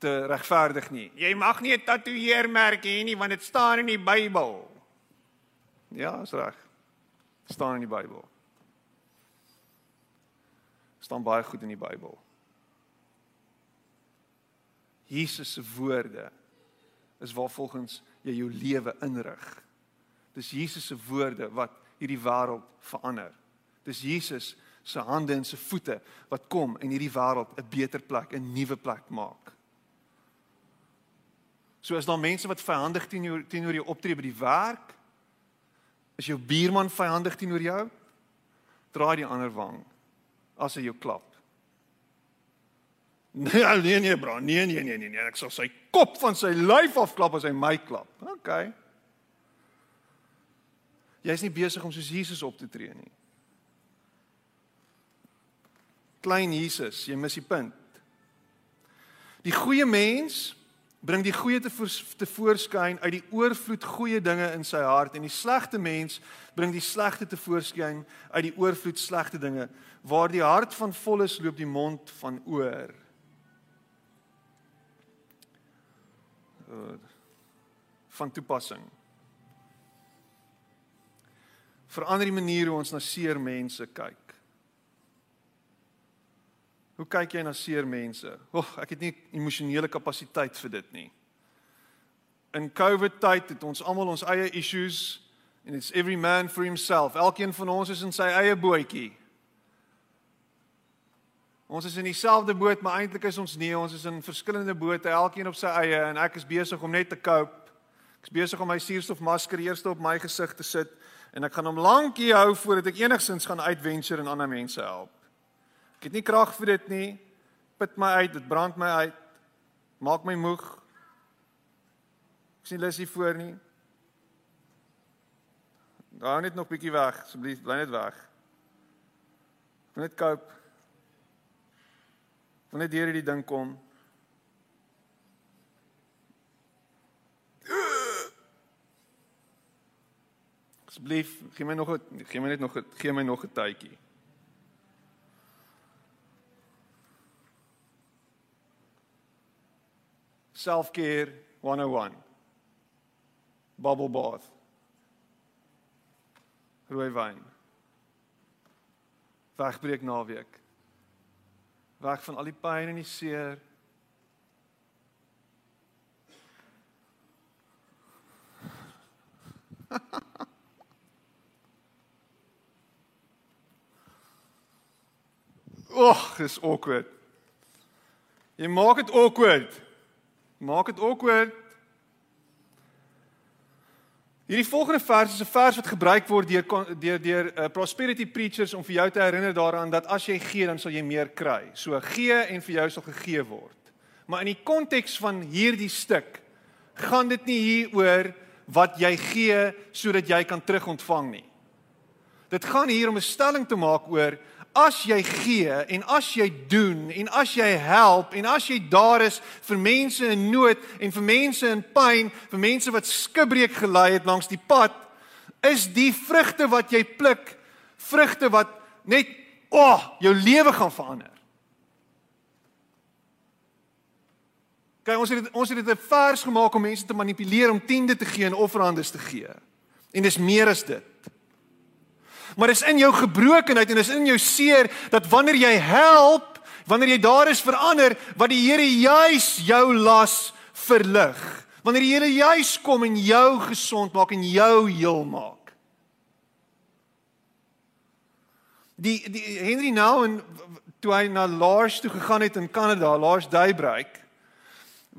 te regverdig nie. Jy mag nie 'n tatoeëermerk hê nie want dit staan in die Bybel. Ja, is reg. staan in die Bybel. staan baie goed in die Bybel. Jesus se woorde is waar volgens jy jou lewe inrig. Dis Jesus se woorde wat hierdie wêreld verander. Dis Jesus se hande en se voete wat kom en hierdie wêreld 'n beter plek, 'n nuwe plek maak. So as daar mense wat vyandig teenoor teenoor jou optree by die werk, is jou buurman vyandig teenoor jou, draai die ander wang as hy jou klap. Nee, [laughs] nee nee bro. Nee nee nee nee nee. Ek sal sy kop van sy lyf afklap as hy my klap. OK. Jy's nie besig om soos Jesus op te tree nie. Klein Jesus, jy mis die punt. Die goeie mens bring die goeie te te voorskyn uit die oorvloed goeie dinge in sy hart en die slegte mens bring die slegte te voorskyn uit die oorvloed slegte dinge waar die hart van vol is loop die mond van oor uh, van toepassing. Verander die manier hoe ons na seer mense kyk. Hoe kyk jy na seer mense? Ag, ek het nie emosionele kapasiteit vir dit nie. In COVID tyd het ons almal ons eie issues and it's every man for himself. Elkeen van ons is in sy eie bootjie. Ons is in dieselfde boot, maar eintlik is ons nie. Ons is in verskillende bote, elkeen op sy eie en ek is besig om net te cope. Ek is besig om my suurstofmasker eers op my gesig te sit en ek gaan hom lankie hou voordat ek enigsins gaan uitventure en ander mense help. Ek het nie krag vir dit nie. Put my uit, dit brand my uit. Maak my moeg. Ek sien lus hiervoor nie. Daar net nog bietjie weg, asseblief, bly net weg. Net koop. Wanneer deur hierdie ding kom. Asseblief, gee my nog 'n gee my net nog 'n gee my nog 'n tydjie. Self-care 101. Bubble bath. Rooi wyn. Wegbreek naweek. Weg van al die pyn en die seer. [laughs] Och, dis awkward. Jy maak dit awkward. Maak dit awkward. Hierdie volgende vers is 'n vers wat gebruik word deur deur deur uh, prosperity preachers om vir jou te herinner daaraan dat as jy gee dan sal jy meer kry. So gee en vir jou sal gegee word. Maar in die konteks van hierdie stuk gaan dit nie hier oor wat jy gee sodat jy kan terugontvang nie. Dit gaan hier om 'n stelling te maak oor as jy gee en as jy doen en as jy help en as jy daar is vir mense in nood en vir mense in pyn, vir mense wat skibreek gelei het langs die pad, is die vrugte wat jy pluk, vrugte wat net o, oh, jou lewe gaan verander. Kyk, ons het ons het dit 'n vers gemaak om mense te manipuleer om tiende te gee en offerandes te gee. En dis meer as dit. Maar dis in jou gebrokenheid en dis in jou seer dat wanneer jy help, wanneer jy daar is vir ander, wat die Here juis jou las verlig. Wanneer die Here juis kom en jou gesond maak en jou heel maak. Die die Henry nou en toe hy na Lars toe gegaan het in Kanada, Lars Daybreak,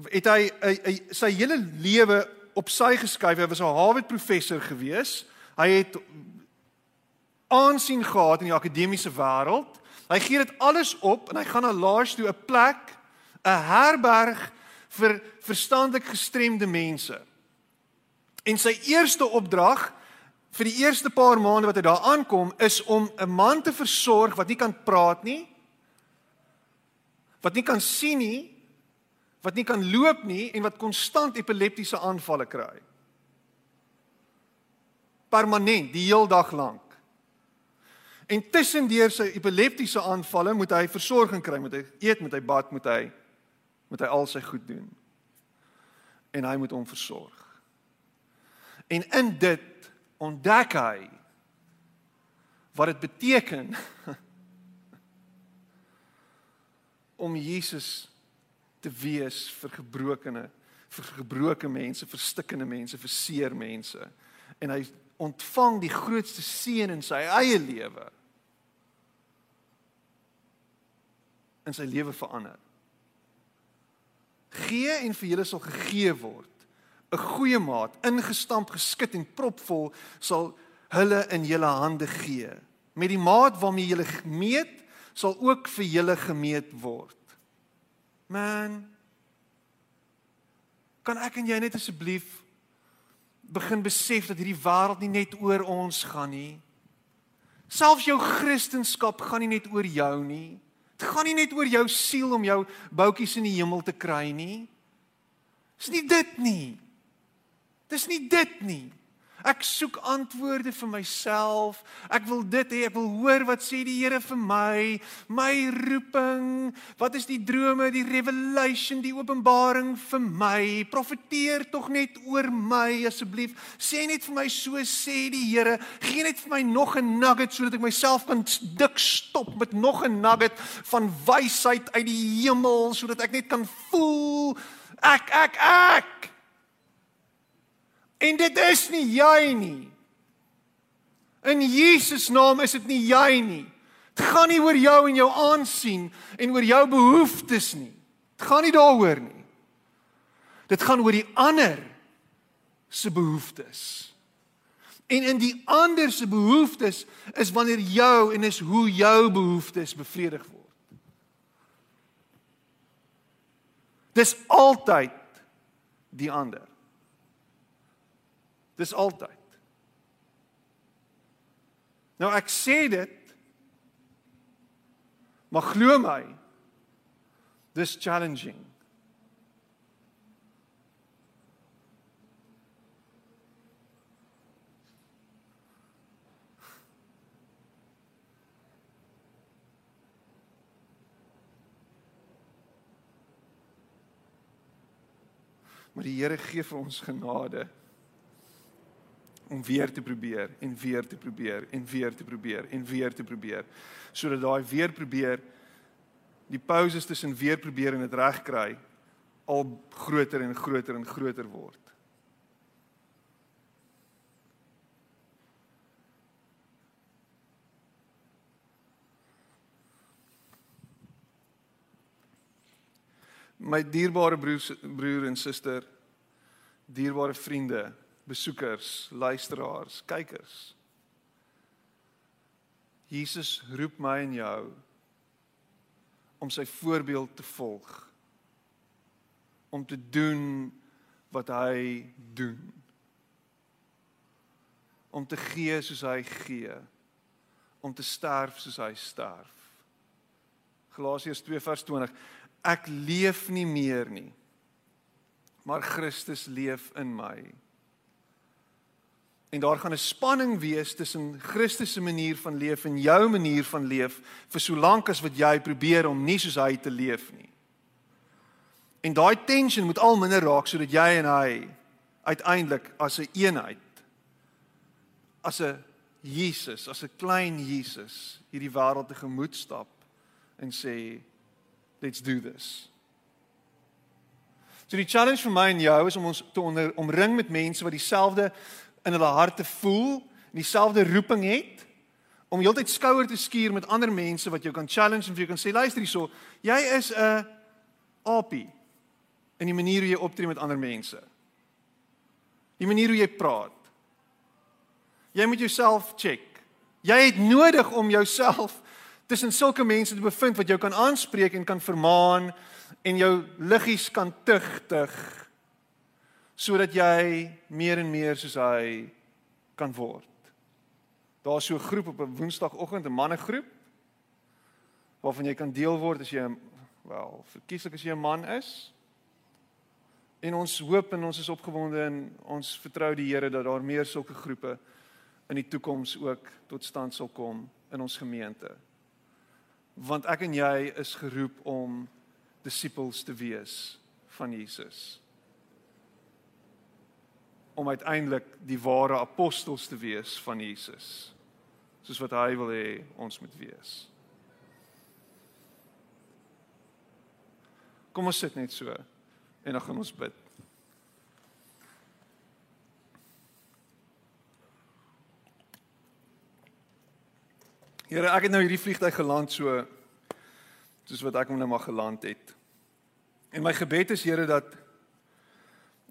het hy, hy, hy sy hele lewe op sy geskuif. Hy was 'n Harvard professor gewees. Hy het aansien gehad in die akademiese wêreld. Hy gee dit alles op en hy gaan na Lars toe 'n plek, 'n herberg vir verstandelik gestremde mense. En sy eerste opdrag vir die eerste paar maande wat hy daar aankom is om 'n man te versorg wat nie kan praat nie, wat nie kan sien nie, wat nie kan loop nie en wat konstant epileptiese aanvalle kry. Permanent, die heel dag lank. En tussendeur sy epileptiese aanvalle moet hy versorging kry, moet hy eet, moet hy bad, moet hy moet hy al sy goed doen. En hy moet hom versorg. En in dit ontdek hy wat dit beteken [laughs] om Jesus te wees vir gebrokene, vir gebroke mense, vir stikkende mense, vir seer mense. En hy ontvang die grootste seën in sy eie lewe. In sy lewe verander. Gee en vir julle sal gegee word. 'n Goeie maat, ingestamp, geskit en propvol sal hulle in julle hande gee. Met die maat waarmee julle gemeet, sal ook vir julle gemeet word. Man, kan ek en jy net asseblief begin besef dat hierdie wêreld nie net oor ons gaan nie. Selfs jou kristendom gaan nie net oor jou nie. Dit gaan nie net oor jou siel om jou boutjies in die hemel te kry nie. Dis nie dit nie. Dis nie dit nie. Ek soek antwoorde vir myself. Ek wil dit hê, ek wil hoor wat sê die Here vir my, my roeping. Wat is die drome, die revelation, die openbaring vir my? Profeteer tog net oor my asseblief. Sê net vir my so sê die Here. Gee net vir my nog 'n nugget sodat ek myself kan dik stop met nog 'n nugget van wysheid uit die hemel sodat ek net kan voel ek ek ek En dit is nie jy nie. In Jesus naam is dit nie jy nie. Dit gaan nie oor jou en jou aansien en oor jou behoeftes nie. Dit gaan nie daaroor nie. Dit gaan oor die ander se behoeftes. En in die ander se behoeftes is wanneer jou en is hoe jou behoeftes bevredig word. Dis altyd die ander. Dis altyd. Nou ek sê dit maar glo my dis challenging. Maar die Here gee vir ons genade om weer te probeer en weer te probeer en weer te probeer en weer te probeer sodat daai weer probeer die pauses tussen weer probeer en dit reg kry al groter en groter en groter word. My dierbare broers broer en suster, dierbare vriende, besoekers, luisteraars, kykers. Jesus roep my en jou om sy voorbeeld te volg. Om te doen wat hy doen. Om te gee soos hy gee. Om te sterf soos hy sterf. Galasiërs 2:20 ek leef nie meer nie maar Christus leef in my. En daar gaan 'n spanning wees tussen Christus se manier van leef en jou manier van leef vir solank as wat jy probeer om nie soos hy te leef nie. En daai tension moet al minder raak sodat jy en hy uiteindelik as 'n een eenheid as 'n Jesus, as 'n klein Jesus hierdie wêreld te gemoed stap en sê let's do this. So die challenge vir my en jou is om ons te onder, omring met mense wat dieselfde in hulle harte voel, dieselfde roeping het om heeltyd skouer te skuur met ander mense wat jou kan challenge en vir jou kan sê luister hierso, jy is 'n apie in die manier hoe jy optree met ander mense. Die manier hoe jy praat. Jy moet jouself check. Jy het nodig om jouself tussen sulke mense te bevind wat jou kan aanspreek en kan vermaan en jou liggies kan tugtig sodat jy meer en meer soos hy kan word. Daar's so 'n groep op 'n Woensdagoggend, 'n mannegroep waarvan jy kan deel word as jy wel, verkieslik as jy 'n man is. En ons hoop en ons is opgewonde en ons vertrou die Here dat daar meer sulke groepe in die toekoms ook tot stand sal kom in ons gemeente want ek en jy is geroep om disippels te wees van Jesus. Om uiteindelik die ware apostels te wees van Jesus. Soos wat hy wil hê ons moet wees. Kom ons sit net so en dan gaan ons bid. Here, ek het nou hierdie vliegtyg geland so soos wat ek hom nou maar geland het. En my gebed is Here dat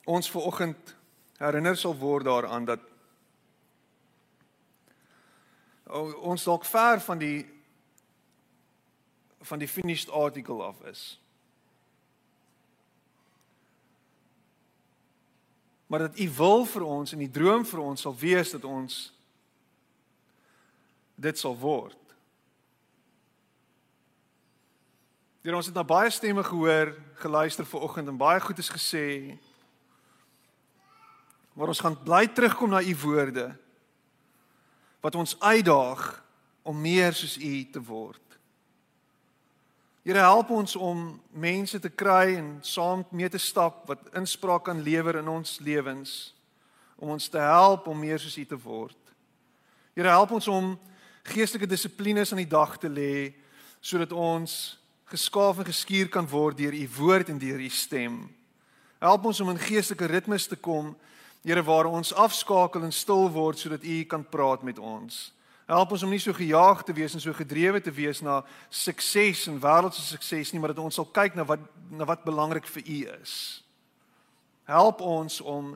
ons ver oggend herinner sal word daaraan dat ons dalk ver van die van die finished article af is. Maar dat u wil vir ons en die droom vir ons sal wees dat ons dit sal word. Deur ons het na baie stemme gehoor, geluister ver oggend en baie goed is gesê. Maar ons gaan bly terugkom na u woorde wat ons uitdaag om meer soos u te word. Here help ons om mense te kry en saam mee te stap wat inspraak kan lewer in ons lewens om ons te help om meer soos u te word. Here help ons om geestelike dissiplines aan die dag te lê sodat ons geskaaf en geskuur kan word deur u woord en deur u stem. Help ons om in geestelike ritmes te kom, Here, waar ons afskakel en stil word sodat u kan praat met ons. Help ons om nie so gejaag te wees en so gedrewe te wees na sukses en wêreldse sukses nie, maar dat ons sal kyk na wat na wat belangrik vir u is. Help ons om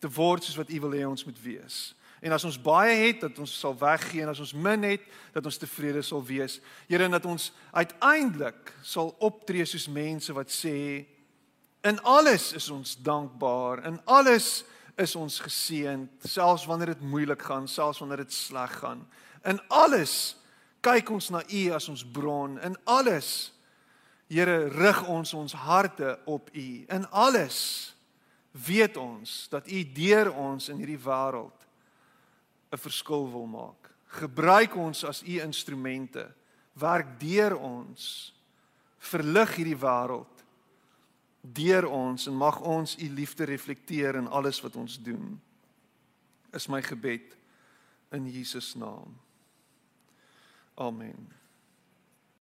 te word soos wat u wil hê ons moet wees. En as ons baie het, dat ons sal weggee en as ons min het, dat ons tevrede sal wees. Here, dat ons uiteindelik sal optree soos mense wat sê in alles is ons dankbaar, in alles is ons geseënd, selfs wanneer dit moeilik gaan, selfs wanneer dit sleg gaan. In alles kyk ons na U as ons bron. In alles Here rig ons ons harte op U. In alles weet ons dat U deur ons in hierdie wêreld 'n verskil wil maak. Gebruik ons as U instrumente. Werk deur ons. Verlig hierdie wêreld deur ons en mag ons U liefde reflekteer in alles wat ons doen. Is my gebed in Jesus naam. Amen.